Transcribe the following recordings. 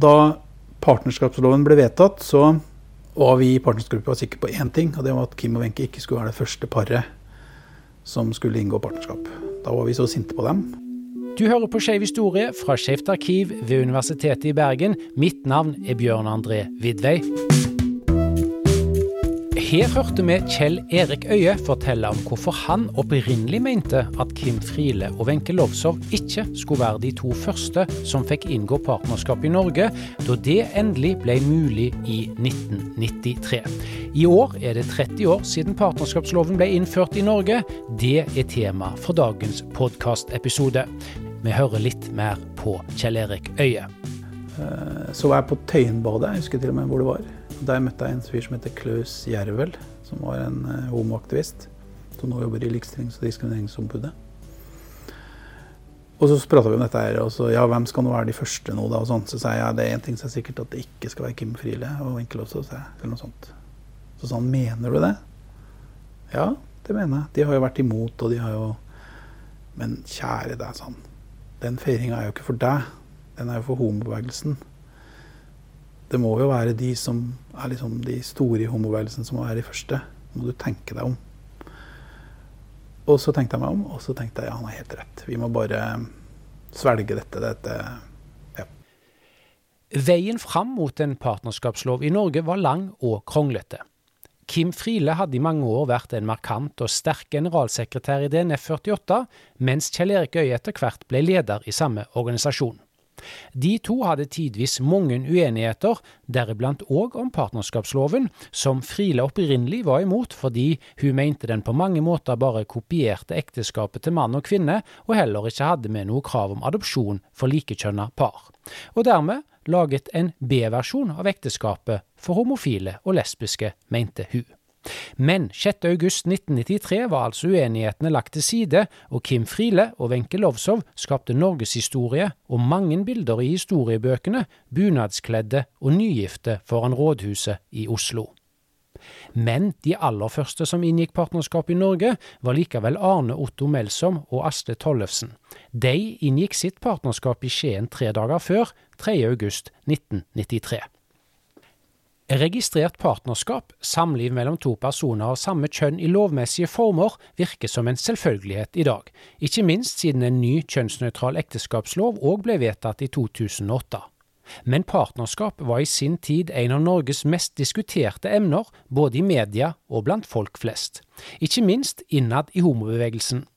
Da partnerskapsloven ble vedtatt, så var vi i partnerskapsgruppa sikre på én ting, og det var at Kim og Wenche ikke skulle være det første paret som skulle inngå partnerskap. Da var vi så sinte på dem. Du hører på Skeiv historie fra Skeivt arkiv ved Universitetet i Bergen. Mitt navn er Bjørn André Vidvei. Her hørte vi Kjell Erik Øie fortelle om hvorfor han opprinnelig mente at Kim Friele og Wenche Lowzow ikke skulle være de to første som fikk inngå partnerskap i Norge, da det endelig ble mulig i 1993. I år er det 30 år siden partnerskapsloven ble innført i Norge. Det er tema for dagens podkastepisode. Vi hører litt mer på Kjell Erik Øie. Eh, så var jeg på Tøyenbadet, jeg husker til og med hvor det var. Der møtte jeg en fyr som heter Klaus Jervel, som var en uh, homoaktivist. Som nå jobber i Likestillings- og diskrimineringsombudet. Og så prata vi om dette her, og så ja, hvem skal nå være de første nå, da? Og sånn. Så sa jeg ja, det er én ting som er sikkert, at det ikke skal være Kim Friele og Winkel også, sa jeg. Eller noe sånt. Så sa han mener du det? Ja, det mener jeg. De har jo vært imot, og de har jo Men kjære deg, sa han. Den feiringa er jo ikke for deg. Den er jo for homobevegelsen det må jo være de som er liksom de store i homobevegelsen som må være de første. må du tenke deg om. Og så tenkte jeg meg om, og så tenkte jeg ja, han har helt rett. Vi må bare svelge dette. dette ja. Veien fram mot en partnerskapslov i Norge var lang og kronglete. Kim Friele hadde i mange år vært en markant og sterk generalsekretær i DNF 48, mens Kjell Erik Øie etter hvert ble leder i samme organisasjon. De to hadde tidvis mange uenigheter, deriblant òg om partnerskapsloven, som Friele opprinnelig var imot fordi hun mente den på mange måter bare kopierte ekteskapet til mann og kvinne, og heller ikke hadde med noe krav om adopsjon for likekjønna par. Og dermed laget en B-versjon av ekteskapet for homofile og lesbiske, mente hun. Men 6.8.1993 var altså uenighetene lagt til side, og Kim Friele og Wenche Lovsov skapte norgeshistorie og mange bilder i historiebøkene, bunadskledde og nygifte foran rådhuset i Oslo. Men de aller første som inngikk partnerskap i Norge, var likevel Arne Otto Melsom og Asle Tollefsen. De inngikk sitt partnerskap i Skien tre dager før, 3.8.1993. Registrert partnerskap, samliv mellom to personer av samme kjønn i lovmessige former, virker som en selvfølgelighet i dag, ikke minst siden en ny kjønnsnøytral ekteskapslov òg ble vedtatt i 2008. Men partnerskap var i sin tid en av Norges mest diskuterte emner, både i media og blant folk flest. Ikke minst innad i homobevegelsen.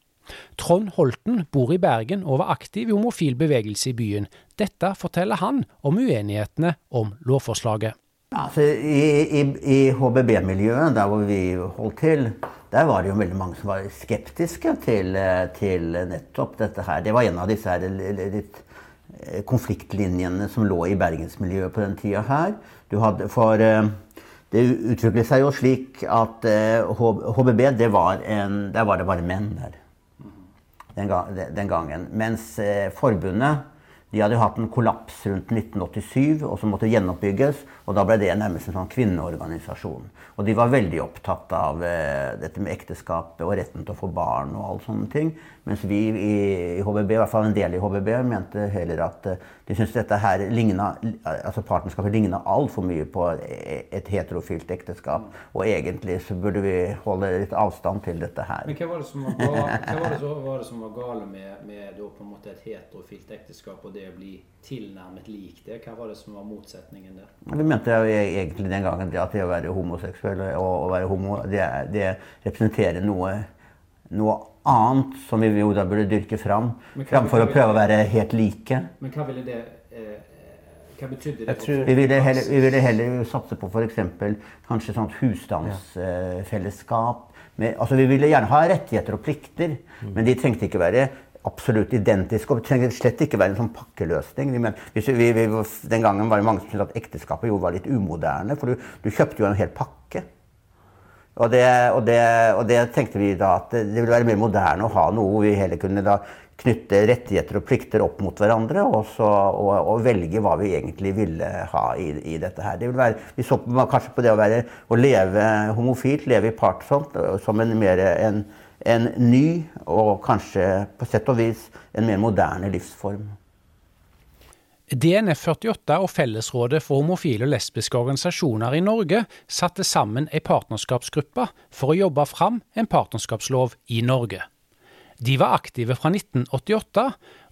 Trond Holten bor i Bergen og var aktiv i homofil bevegelse i byen. Dette forteller han om uenighetene om lovforslaget. Altså, I i, i HBB-miljøet, der hvor vi holdt til, der var det jo veldig mange som var skeptiske til, til nettopp dette her. Det var en av disse her litt eh, konfliktlinjene som lå i bergensmiljøet på den tida her. Hadde, for eh, det utviklet seg jo slik at HBB, eh, det var en, der var det bare menn der. Den, den gangen. Mens forbundet de hadde jo hatt en kollaps rundt 1987 og som måtte gjenoppbygges. Og da ble det nærmest en sånn kvinneorganisasjon. Og de var veldig opptatt av eh, dette med ekteskapet og retten til å få barn og alle sånne ting. Mens vi i, i HBB, i hvert fall en del i HBB, mente heller at uh, de syntes dette her ligna, altså partnerskapet ligna altfor mye på e, et heterofilt ekteskap. Og egentlig så burde vi holde litt avstand til dette her. Men hva var det som var, gale, som var gale med, med et heterofilt ekteskap og det å bli tilnærmet lik det? Hva var det som var motsetningen der? Vi mente jo e, egentlig den gangen at det å være homoseksuell og å være homo, det, det representerer noe, noe annet som vi jo da burde dyrke fram, framfor å prøve å være helt like. Men hva ville det eh, hva betydde det? Tror, vi, ville heller, vi, ville heller, satse på f.eks. kanskje sånt husstandsfellesskap. Med, altså vi ville gjerne ha rettigheter og plikter, mm. men de trengte ikke være absolutt identiske. Og det trengte slett ikke være en sånn pakkeløsning. Vi, men, vi, den gangen var det mange som syntes at ekteskapet jo var litt umoderne. For du, du kjøpte jo en hel pakke. Og det, og, det, og det, tenkte vi da at det ville være mer moderne å ha noe hvor vi heller kunne da knytte rettigheter og plikter opp mot hverandre og, så, og, og velge hva vi egentlig ville ha i, i dette her. Det være, vi så på, kanskje på det å, være, å leve homofilt, leve i partsomt, som en, mer, en, en ny og kanskje på sett og vis en mer moderne livsform. DNF 48 og Fellesrådet for homofile og lesbiske organisasjoner i Norge satte sammen ei partnerskapsgruppe for å jobbe fram en partnerskapslov i Norge. De var aktive fra 1988,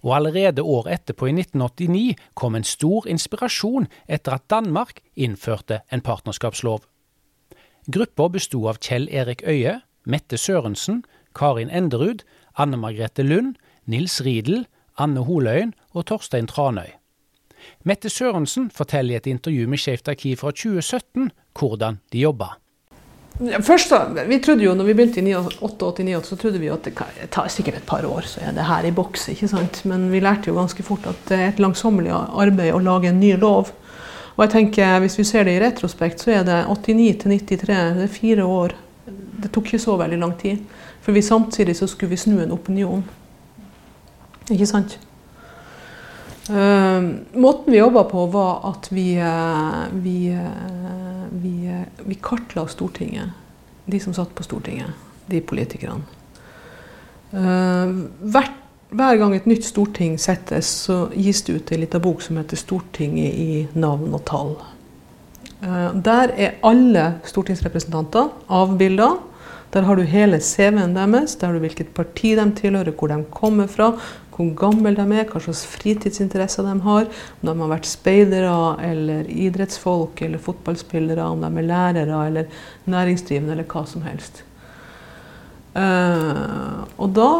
og allerede året etterpå, i 1989, kom en stor inspirasjon etter at Danmark innførte en partnerskapslov. Gruppa besto av Kjell Erik Øie, Mette Sørensen, Karin Enderud, Anne Margrethe Lund, Nils Riedel, Anne Holøyen og Torstein Tranøy. Mette Sørensen forteller i et intervju med Skeivt arkiv fra 2017 hvordan de jobba. Først da, vi trodde jo, når vi begynte i 88-89, så trodde vi at det tar sikkert et par år, så er det her i boks. ikke sant? Men vi lærte jo ganske fort at det er et langsommelig arbeid å lage en ny lov. Og jeg tenker, Hvis vi ser det i retrospekt, så er det 89 til 93, det er fire år. Det tok ikke så veldig lang tid. For vi samtidig så skulle vi snu en opinion. Ikke sant? Uh, måten vi jobba på, var at vi, uh, vi, uh, vi, vi, kartla Stortinget. De som satt på Stortinget. De politikerne. Hvert, hver gang et nytt storting settes, så gis det ut ei lita bok som heter 'Stortinget i navn og tall'. Der er alle stortingsrepresentanter avbilda. Der har du hele CV-en deres, der har du hvilket parti de tilhører, hvor de kommer fra, hvor gamle de er, hva slags fritidsinteresser de har. Om de har vært speidere eller idrettsfolk eller fotballspillere, om de er lærere eller næringsdrivende eller hva som helst. Uh, og da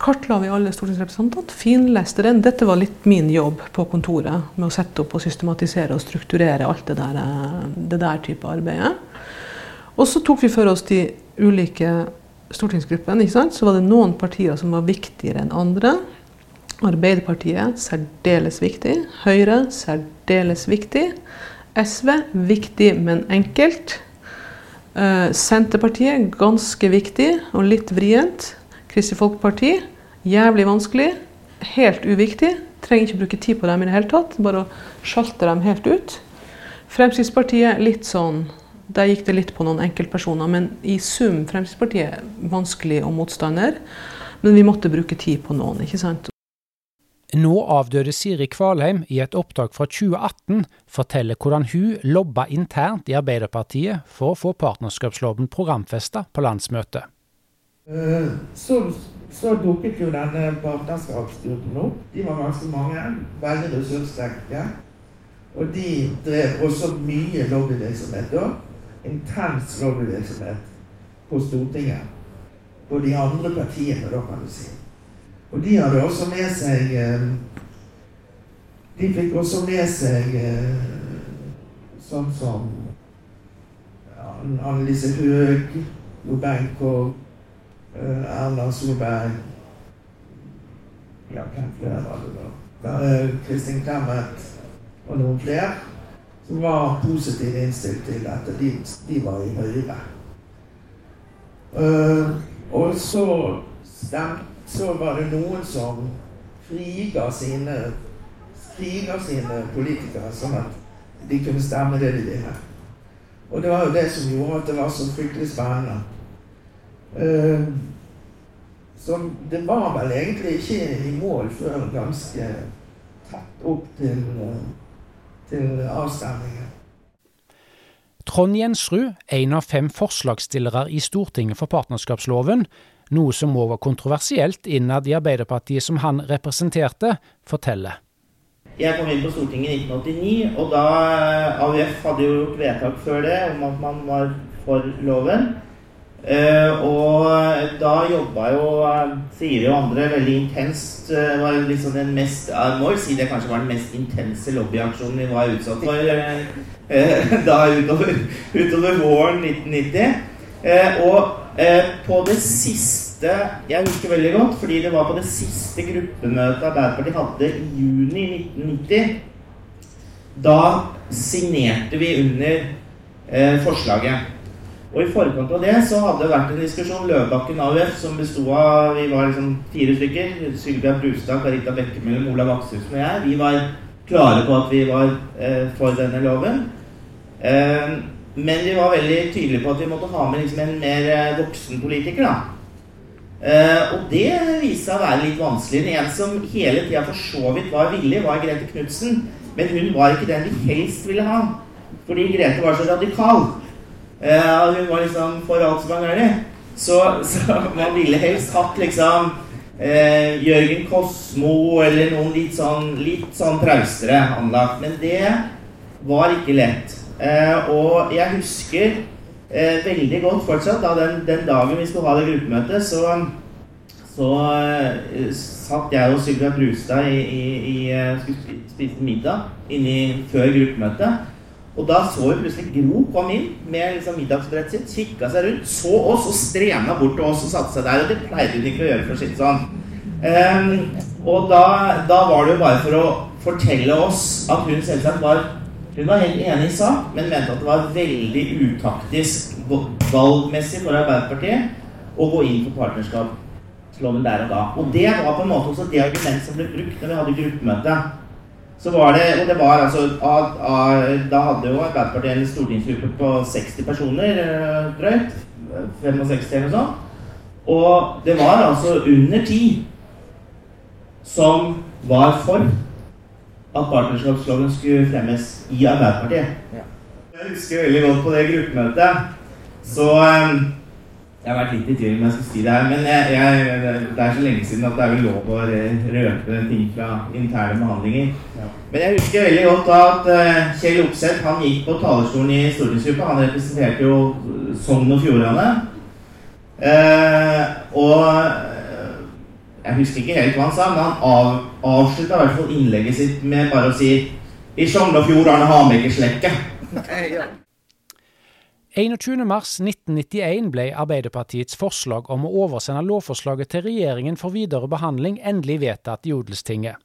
kartla vi alle stortingsrepresentantene, finleste den. Dette var litt min jobb på kontoret, med å sette opp og systematisere og strukturere alt det der, eh, det der type arbeidet. Og så tok vi for oss de ulike stortingsgruppen, så var det noen partier som var viktigere enn andre. Arbeiderpartiet særdeles viktig. Høyre særdeles viktig. SV viktig, men enkelt. Uh, Senterpartiet ganske viktig og litt vrient. Kristelig Folkeparti jævlig vanskelig. Helt uviktig. Trenger ikke bruke tid på dem i det hele tatt. Bare å sjalte dem helt ut. Fremskrittspartiet litt sånn der gikk det litt på noen enkeltpersoner, men i sum Fremskrittspartiet vanskelig og motstander. Men vi måtte bruke tid på noen, ikke sant. Nå avdøde Siri Kvalheim i et opptak fra 2018 forteller hvordan hun lobba internt i Arbeiderpartiet for å få partnerskapsloven programfesta på landsmøtet. Eh, så, så dukket jo denne partnerskapsgruppen opp. De var ganske mange, veldig ressurssterke. Og de drev også mye lobbyvirksomhet da intens lobbyvirksomhet på Stortinget. På de andre partiene, da, kan du si. Og de hadde også med seg eh, De fikk også med seg eh, sånn som Annelise Høeg, Jo Benkow, eh, Erna Solberg Ja, hvem flere var det da? Kristin Clemet og noen flere som var positivt innstilt til dette. De, de var i Høyre. Uh, og så, stemt, så var det noen som friga sine, sine politikere, sånn at de kunne stemme det de ville. Og det var jo det som gjorde at det var så fryktelig spennende. Uh, så det var vel egentlig ikke i mål før ganske tett opp til uh, til avstemningen. Trond Jensrud, en av fem forslagsstillere i Stortinget for partnerskapsloven, noe som òg var kontroversielt innad i Arbeiderpartiet som han representerte, forteller. Jeg kom inn på Stortinget i 1989, og da eh, AUF hadde jo gjort vedtak før det om at man var for loven. Uh, og da jobba jo uh, Siri og andre veldig intenst. Uh, var liksom den mest Jeg må jo si det kanskje var den mest intense lobbyaksjonen vi var utsatt for da utover, utover våren 1990. og på det siste Jeg husker veldig godt, fordi det var på det siste gruppemøtet Arbeiderpartiet hadde i juni 1990. Da signerte vi under forslaget. Og i forkant av det så hadde det vært en diskusjon. Løvbakken AUF, som besto av Vi var liksom fire stykker. Sylvia Brustad, Carita Bekkemellum, Olav Akshusen og jeg. Vi var klare på at vi var eh, for denne loven. Eh, men vi var veldig tydelige på at vi måtte ha med liksom en mer eh, voksen politiker. da. Uh, og det viste seg å være litt vanskelig. En som hele tida for så vidt var villig, var Grete Knutsen. Men hun var ikke den vi helst ville ha. Fordi Grete var så radikal. Eh, hun var liksom for alt som var galt. Så, så man ville helst hatt liksom eh, Jørgen Kosmo eller noen litt sånn, litt sånn traustere anlagt. Men det var ikke lett. Eh, og jeg husker eh, veldig godt fortsatt da den, den, dagen vi skulle ha det gruppemøtet, så, så eh, satt jeg og Sylvia Brustad i, i, i eh, skulle middag inni, før gruppemøtet. Og da så vi plutselig Gro kom inn med liksom middagsbrettet sitt, kikka seg rundt, så oss og strena bort til oss og satte seg der. Og det pleide hun ikke å gjøre, for å si det sånn. Um, og da, da, var det jo bare for å fortelle oss at hun selvsagt var hun var helt enig i sak, men mente at det var veldig utaktisk valgmessig for Arbeiderpartiet å gå inn for partnerskapsloven der og da. Og det var på en måte også det argumentet som ble brukt når vi hadde gruppemøte. Så var det, og det var altså, Da hadde jo Arbeiderpartiet en stortingsgruppe på 60 personer eh, drøyt. 65 eller noe sånt. Og det var altså under ti som var for at partnerskapsloven skulle fremmes i Arbeiderpartiet. Ja. Jeg husker veldig godt på det gruppemøtet. Så um, Jeg har vært litt i tvil om jeg skal si det her, men jeg, jeg, det er så lenge siden at det er vel lov å røpe ting fra interne behandlinger. Ja. Men jeg husker veldig godt da at uh, Kjell Opseth han gikk på talerstolen i stortingsgruppa. Han representerte jo Sogn og Fjordane. Eh, og jeg husker ikke helt hva han sa, men han av, avslutta i hvert fall innlegget sitt med bare å si I Sogn og Fjordane har vi ikke slekke. 21.3.1991 ble Arbeiderpartiets forslag om å oversende lovforslaget til regjeringen for videre behandling endelig vedtatt i Odelstinget,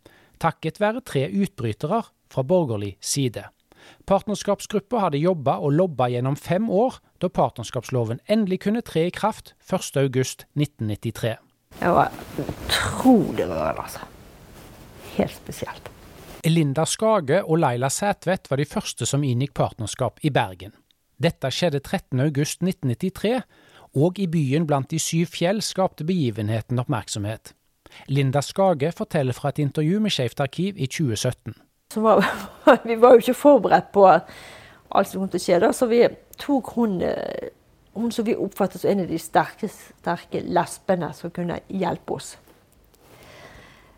takket være tre utbrytere fra borgerlig side. Partnerskapsgruppa hadde jobba og lobba gjennom fem år, da partnerskapsloven endelig kunne tre i kraft 1.8.1993. Det var utrolig rørende, altså. Helt spesielt. Linda Skage og Laila Sætvedt var de første som inngikk partnerskap i Bergen. Dette skjedde 13.8.1993, og i byen blant de syv fjell skapte begivenheten oppmerksomhet. Linda Skage forteller fra et intervju med Skeivt arkiv i 2017. Var, vi var jo ikke forberedt på alt som kom til å skje, da, så vi tok hun eh, hun som vi oppfattet som en av de sterke, sterke lesbene som kunne hjelpe oss.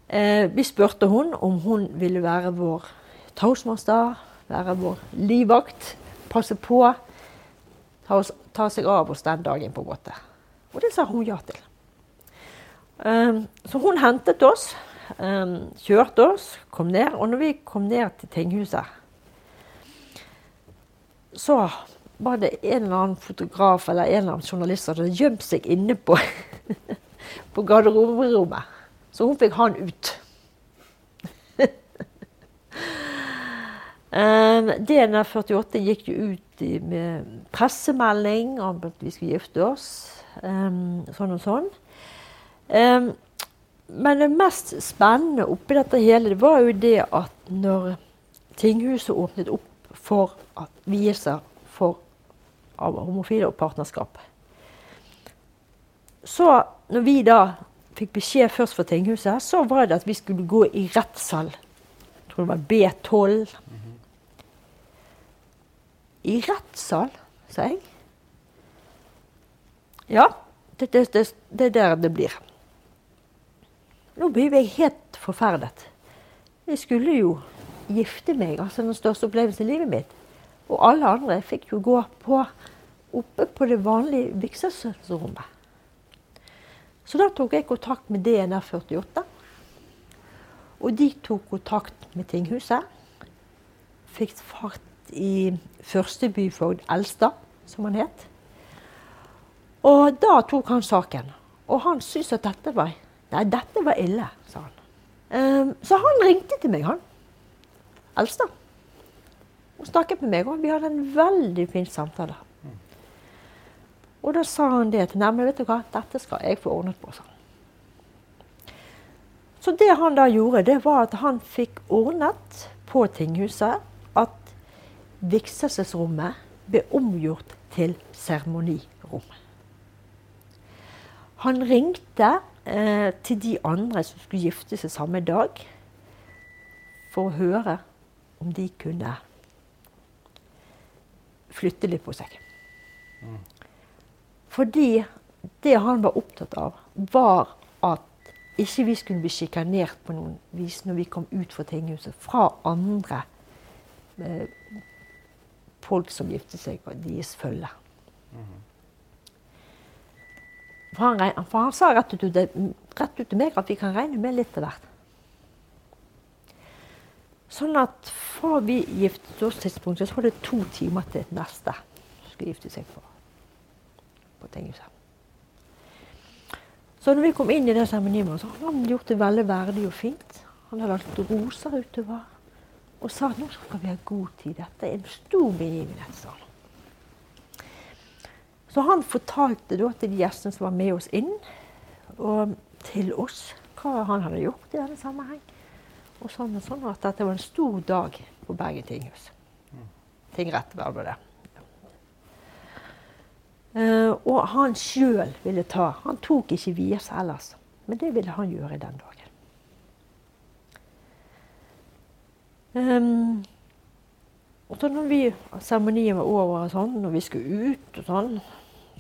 Eh, vi spurte hun om hun ville være vår toastmaster, være vår livvakt, passe på, ta, oss, ta, seg av oss den dagen, på en måte. Og det sa hun ja til. Um, så hun hentet oss, um, kjørte oss, kom ned. Og når vi kom ned til tinghuset, så var det en eller annen fotograf eller en eller annen journalist som hadde gjemt seg inne på, på garderoberommet. Så hun fikk han ut. Um, DNR 48 gikk jo ut med pressemelding om at vi skulle gifte oss. Um, sånn og sånn. Um, men det mest spennende oppi dette hele, det var jo det at når tinghuset åpnet opp for vielser av homofile og partnerskap. Så når vi da fikk beskjed først fra tinghuset, så var det at vi skulle gå i rettssal. Jeg tror det var B12. I rettssal, sa jeg. Ja, det, er der det blir. Nå blir jeg helt forferdet. Jeg skulle jo gifte meg, altså den største opplevelsen i livet mitt. Og alle andre fikk jo gå på oppe på det vanlige vigselsrommet. Så da tok jeg kontakt med DNR 48. Og de tok kontakt med tinghuset. Fikk fart i førstebyfogd Elstad, som han het. Og da tok han saken. Og han syntes at dette var Nei, dette var ille, sa han. Um, så han ringte til meg, han. Elstad. Og snakket med meg, og vi hadde en veldig fin samtale. Og da sa han det til nærmere, vet du hva, dette skal jeg få ordnet på, sa han. Så det han da gjorde, det var at han fikk ordnet på tinghuset vigselsesrommet ble omgjort til seremonirom. Han ringte eh, til de andre som skulle gifte seg samme dag, for å høre om de kunne flytte litt på seg. Fordi det han var opptatt av, var at ikke vi skulle bli sjikanert på noen vis når vi kom ut fra tinghuset fra andre eh, folk som gifter seg, og deres følge. For han, for han sa rett ut, rett ut til meg at vi kan regne med litt av hvert. Sånn at fra vi giftet oss tidspunktet, så var det to timer til neste som skulle gifte seg på, på tinghuset. Så når vi kom inn i det seremoniet, så hadde han gjort det veldig verdig og fint. Han hadde lagt roser utover og sa at nå skal vi ha god tid. Dette er en stor begivenhet, sa han. Så han fortalte da til de gjestene som var med oss inn, og til oss, hva han hadde gjort i denne sammenheng. Og sånn og sånn, at dette var en stor dag på Bergen tinghus. Tingrett var det. Uh, og han sjøl ville ta Han tok ikke vielse ellers, men det ville han gjøre den dagen. Um, og så når vi, seremonien var over, og sånn, når vi skulle ut, og sånn,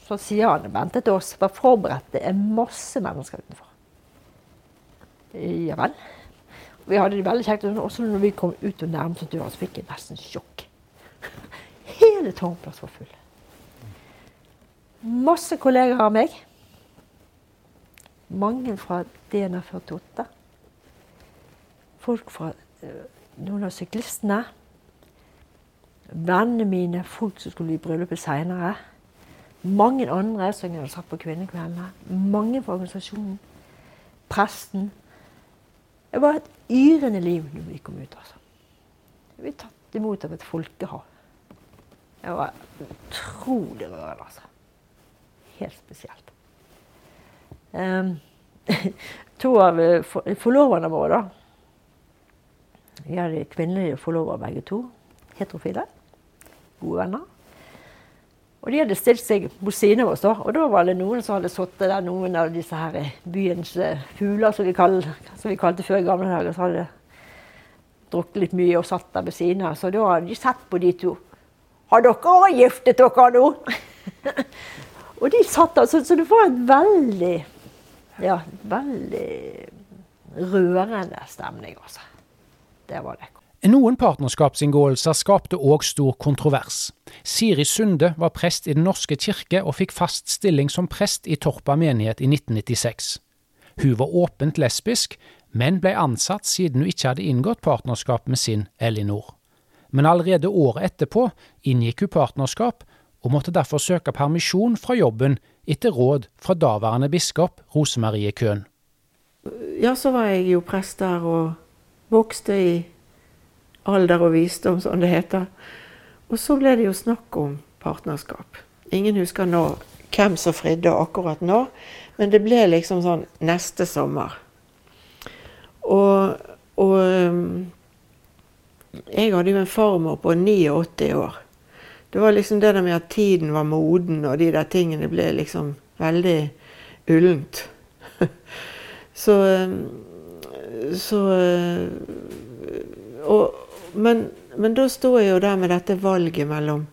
så sier han ventet til oss, var forberedt. Det er masse mennesker utenfor. Ja vel. Vi hadde det veldig kjekt. Og også når vi kom ut og nærmet oss døra, så fikk jeg nesten sjokk. Hele Tårnplass var full. Masse kollegaer av meg. Mange fra DNA48. Folk fra eh, noen av syklistene. Vennene mine, folk som skulle i bryllupet seinere. Mange andre som jeg hadde satt på kvinnekveldene. Mange fra organisasjonen. Presten. Det var et yrende liv når vi kom ut. altså. Vi ble tatt imot av et folkehav. Det var utrolig rørende, altså. Helt spesielt. Um, to av forloverne våre, da. Vi hadde kvinnelige forlovere begge to. Heterofile. Gode venner. Og de hadde stilt seg på siden av oss, da. Og da var det noen som hadde sittet der, noen av disse her byens eh, fugler, som vi, kall, som vi kalte før i gamle dager. Så hadde drukket litt mye og satt der ved siden av. Så da hadde de sett på de to. Har dere òg giftet dere nå? og de satt der, så, så det var en veldig Ja, veldig rørende stemning, altså. Det var det. Noen partnerskapsinngåelser skapte òg stor kontrovers. Siri Sunde var prest i Den norske kirke og fikk fast stilling som prest i Torpa menighet i 1996. Hun var åpent lesbisk, men ble ansatt siden hun ikke hadde inngått partnerskap med sin Elinor. Men allerede året etterpå inngikk hun partnerskap, og måtte derfor søke permisjon fra jobben etter råd fra daværende biskop Rosemarie Køhn. Ja, så var jeg jo prest der og vokste i alder og visdom, som det heter. Og så ble det jo snakk om partnerskap. Ingen husker nå hvem som fridde akkurat nå, men det ble liksom sånn neste sommer. Og, og um, jeg hadde jo en farmor på 89 år. Det var liksom det der med at tiden var moden, og de der tingene ble liksom veldig ullent. så Så og, men, men da sto jeg jo der med dette valget mellom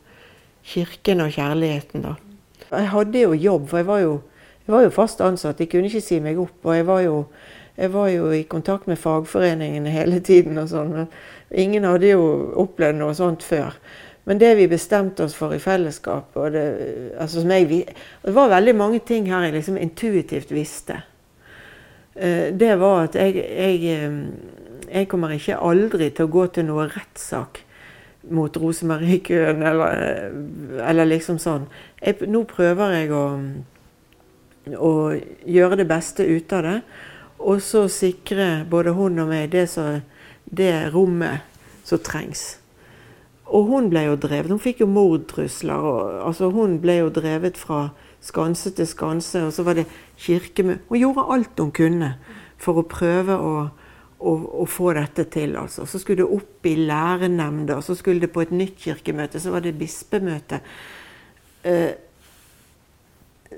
kirken og kjærligheten, da. Jeg hadde jo jobb, for jeg var jo, jeg var jo fast ansatt. Jeg kunne ikke si meg opp. Og jeg var jo, jeg var jo i kontakt med fagforeningene hele tiden og sånn. Men ingen hadde jo opplevd noe sånt før. Men det vi bestemte oss for i fellesskap og det, altså jeg, det var veldig mange ting her jeg liksom intuitivt visste. Eh, Det var at jeg, jeg, jeg kommer ikke aldri til å gå til noe rettssak mot Rosemarie Køhn, eller, eh, eller liksom sånn. Jeg, nå prøver jeg å, å gjøre det beste ut av det, og så sikre både hun og meg det, så, det rommet som trengs. Og hun ble jo drevet. Hun fikk jo mordtrusler. Altså hun ble jo drevet fra skanse til skanse. Og så var det kirkemøte Hun gjorde alt hun kunne for å prøve å, å, å få dette til. altså. Så skulle det opp i lærenemnda, så skulle det på et nytt kirkemøte, så var det bispemøte. Eh,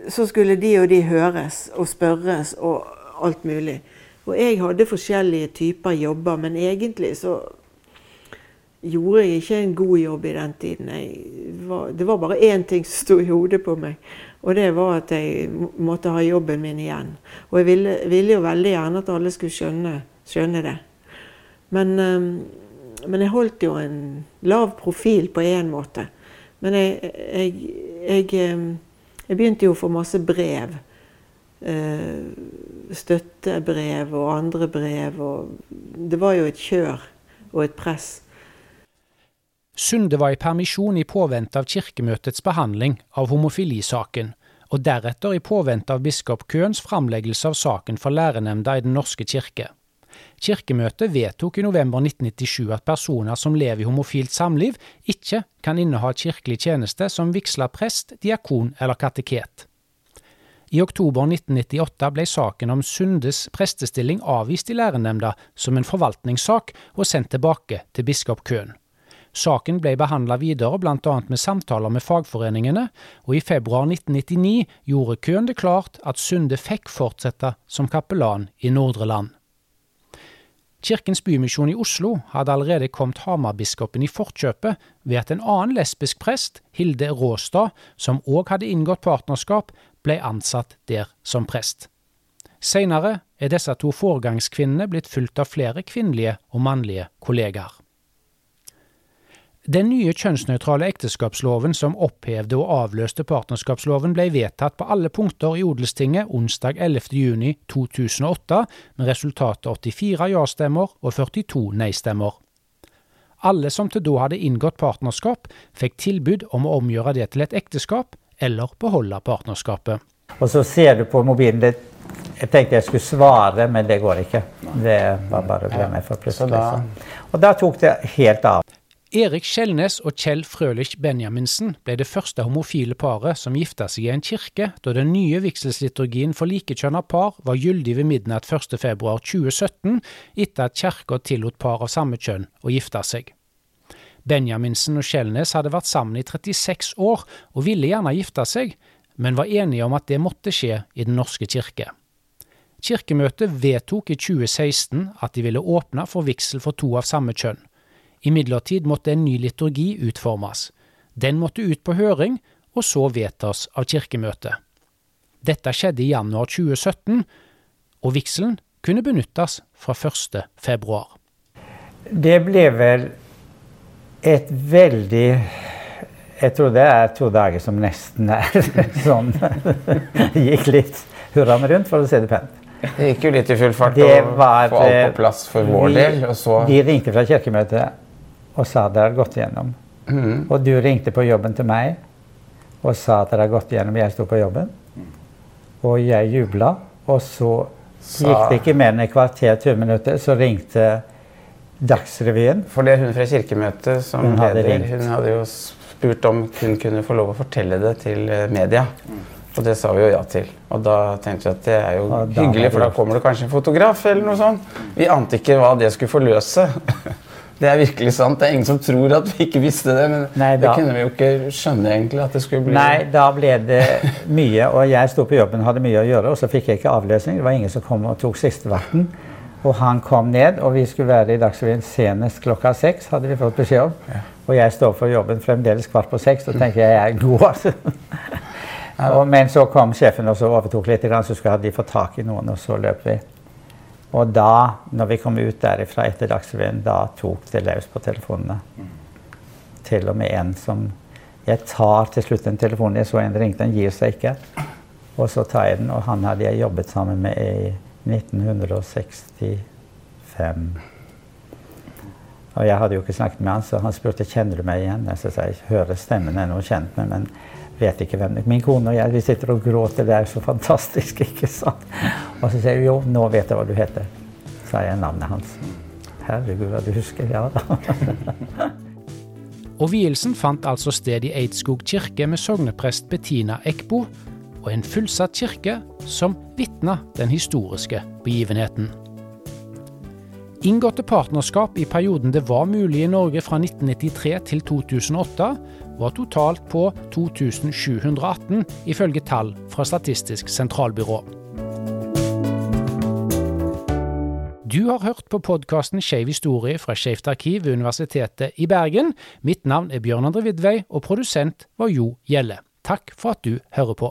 så skulle de og de høres og spørres og alt mulig. Og jeg hadde forskjellige typer jobber, men egentlig så gjorde jeg ikke en god jobb i den tiden. Var, det var bare én ting som sto i hodet på meg, og det var at jeg måtte ha jobben min igjen. Og jeg ville, ville jo veldig gjerne at alle skulle skjønne, skjønne det. Men, men, jeg holdt jo en lav profil på én måte. Men jeg, jeg, jeg, jeg, begynte jo å få masse brev. Eh, støttebrev og andre brev. Og det var jo et kjør og et press. Sunde var i permisjon i påvente av kirkemøtets behandling av homofilisaken, og deretter i påvente av biskop Køhns framleggelse av saken for lærenemnda i Den norske kirke. Kirkemøtet vedtok i november 1997 at personer som lever i homofilt samliv, ikke kan inneha kirkelig tjeneste som vigsla prest, diakon eller kateket. I oktober 1998 ble saken om Sundes prestestilling avvist i lærenemnda som en forvaltningssak og sendt tilbake til biskop Køhn. Saken ble behandla videre bl.a. med samtaler med fagforeningene, og i februar 1999 gjorde Køhn det klart at Sunde fikk fortsette som kapellan i Nordre Land. Kirkens Bymisjon i Oslo hadde allerede kommet Hamar-biskopen i forkjøpet ved at en annen lesbisk prest, Hilde Råstad, som òg hadde inngått partnerskap, ble ansatt der som prest. Seinere er disse to foregangskvinnene blitt fulgt av flere kvinnelige og mannlige kollegaer. Den nye kjønnsnøytrale ekteskapsloven som opphevde og avløste partnerskapsloven, ble vedtatt på alle punkter i Odelstinget onsdag 11.6.2008, med resultatet 84 ja-stemmer og 42 nei-stemmer. Alle som til da hadde inngått partnerskap, fikk tilbud om å omgjøre det til et ekteskap, eller beholde partnerskapet. Og så ser du på mobilen det, Jeg tenkte jeg skulle svare, men det går ikke. Det var bare ble med for plutselig. Og da tok det helt av. Erik Skjelnes og Kjell Frølich Benjaminsen ble det første homofile paret som gifta seg i en kirke da den nye vigselsliturgien for likekjønna par var gyldig ved midnatt 1.2.2017, etter at kirka tillot par av samme kjønn å gifte seg. Benjaminsen og Skjelnes hadde vært sammen i 36 år og ville gjerne gifte seg, men var enige om at det måtte skje i Den norske kirke. Kirkemøtet vedtok i 2016 at de ville åpne for vigsel for to av samme kjønn. Imidlertid måtte en ny liturgi utformes. Den måtte ut på høring, og så vedtas av Kirkemøtet. Dette skjedde i januar 2017, og vigselen kunne benyttes fra 1. februar. Det ble vel et veldig Jeg tror det er to dager som nesten er sånn Gikk litt hurraen rundt, for å si det pent. Det gikk jo litt i full fart å få alt på eh, plass for vår vi, del. Og så De ringte fra Kirkemøtet og sa det hadde gått igjennom. Mm. Og du ringte på jobben til meg og sa at det hadde gått igjennom. Jeg sto på jobben. Og jeg jubla. Og så gikk det ikke mer enn et kvarter, 20 minutter, så ringte Dagsrevyen. For det er hun fra Kirkemøtet som hun leder. ringt. hun hadde jo spurt om hun kunne få lov å fortelle det til eh, media. Og det sa vi jo ja til. Og da tenkte vi at det er jo hyggelig, for da kommer det kanskje en fotograf eller noe sånt. Vi ante ikke hva det skulle forløse. Det er virkelig sant. Det er ingen som tror at vi ikke visste det. Men Nei, da, det kunne vi jo ikke skjønne egentlig at det skulle bli Nei, da ble det mye. Og jeg sto på jobben og hadde mye å gjøre, og så fikk jeg ikke avløsning. Det var ingen som kom og tok sistevakten. Og han kom ned, og vi skulle være i Dagsrevyen senest klokka seks, hadde vi fått beskjed om. Ja. Og jeg står for jobben fremdeles kvart på seks, og tenker jeg jeg er god, altså. og, men så kom sjefen og så overtok litt, så skulle de få tak i noen, og så løp vi. Og da, når vi kom ut derifra etter Dagsrevyen, da tok det løs på telefonene. Til og med en som Jeg tar til slutt en telefon. Jeg så en ringte, den gir seg ikke. Og så tar jeg den, og han hadde jeg jobbet sammen med i 1965. Og jeg hadde jo ikke snakket med han, så han spurte kjenner du meg igjen. Jeg sa jeg hører stemmen er noe kjent med, men vet ikke hvem Min kone og jeg vi sitter og gråter. Det er så fantastisk, ikke sant? Og så sier hun jo, nå vet jeg hva du heter. Så sa jeg navnet hans. Herregud, hva du husker. Ja da. og vielsen fant altså sted i Eidskog kirke med sogneprest Bettina Ekbo, og en fullsatt kirke som vitna den historiske begivenheten. Inngåtte partnerskap i perioden det var mulig i Norge fra 1993 til 2008, var totalt på 2718, ifølge tall fra Statistisk sentralbyrå. Du har hørt på podkasten Skeiv historie fra Skeivt arkiv ved Universitetet i Bergen. Mitt navn er Bjørn André Vidvei, og produsent var Jo Gjelle. Takk for at du hører på.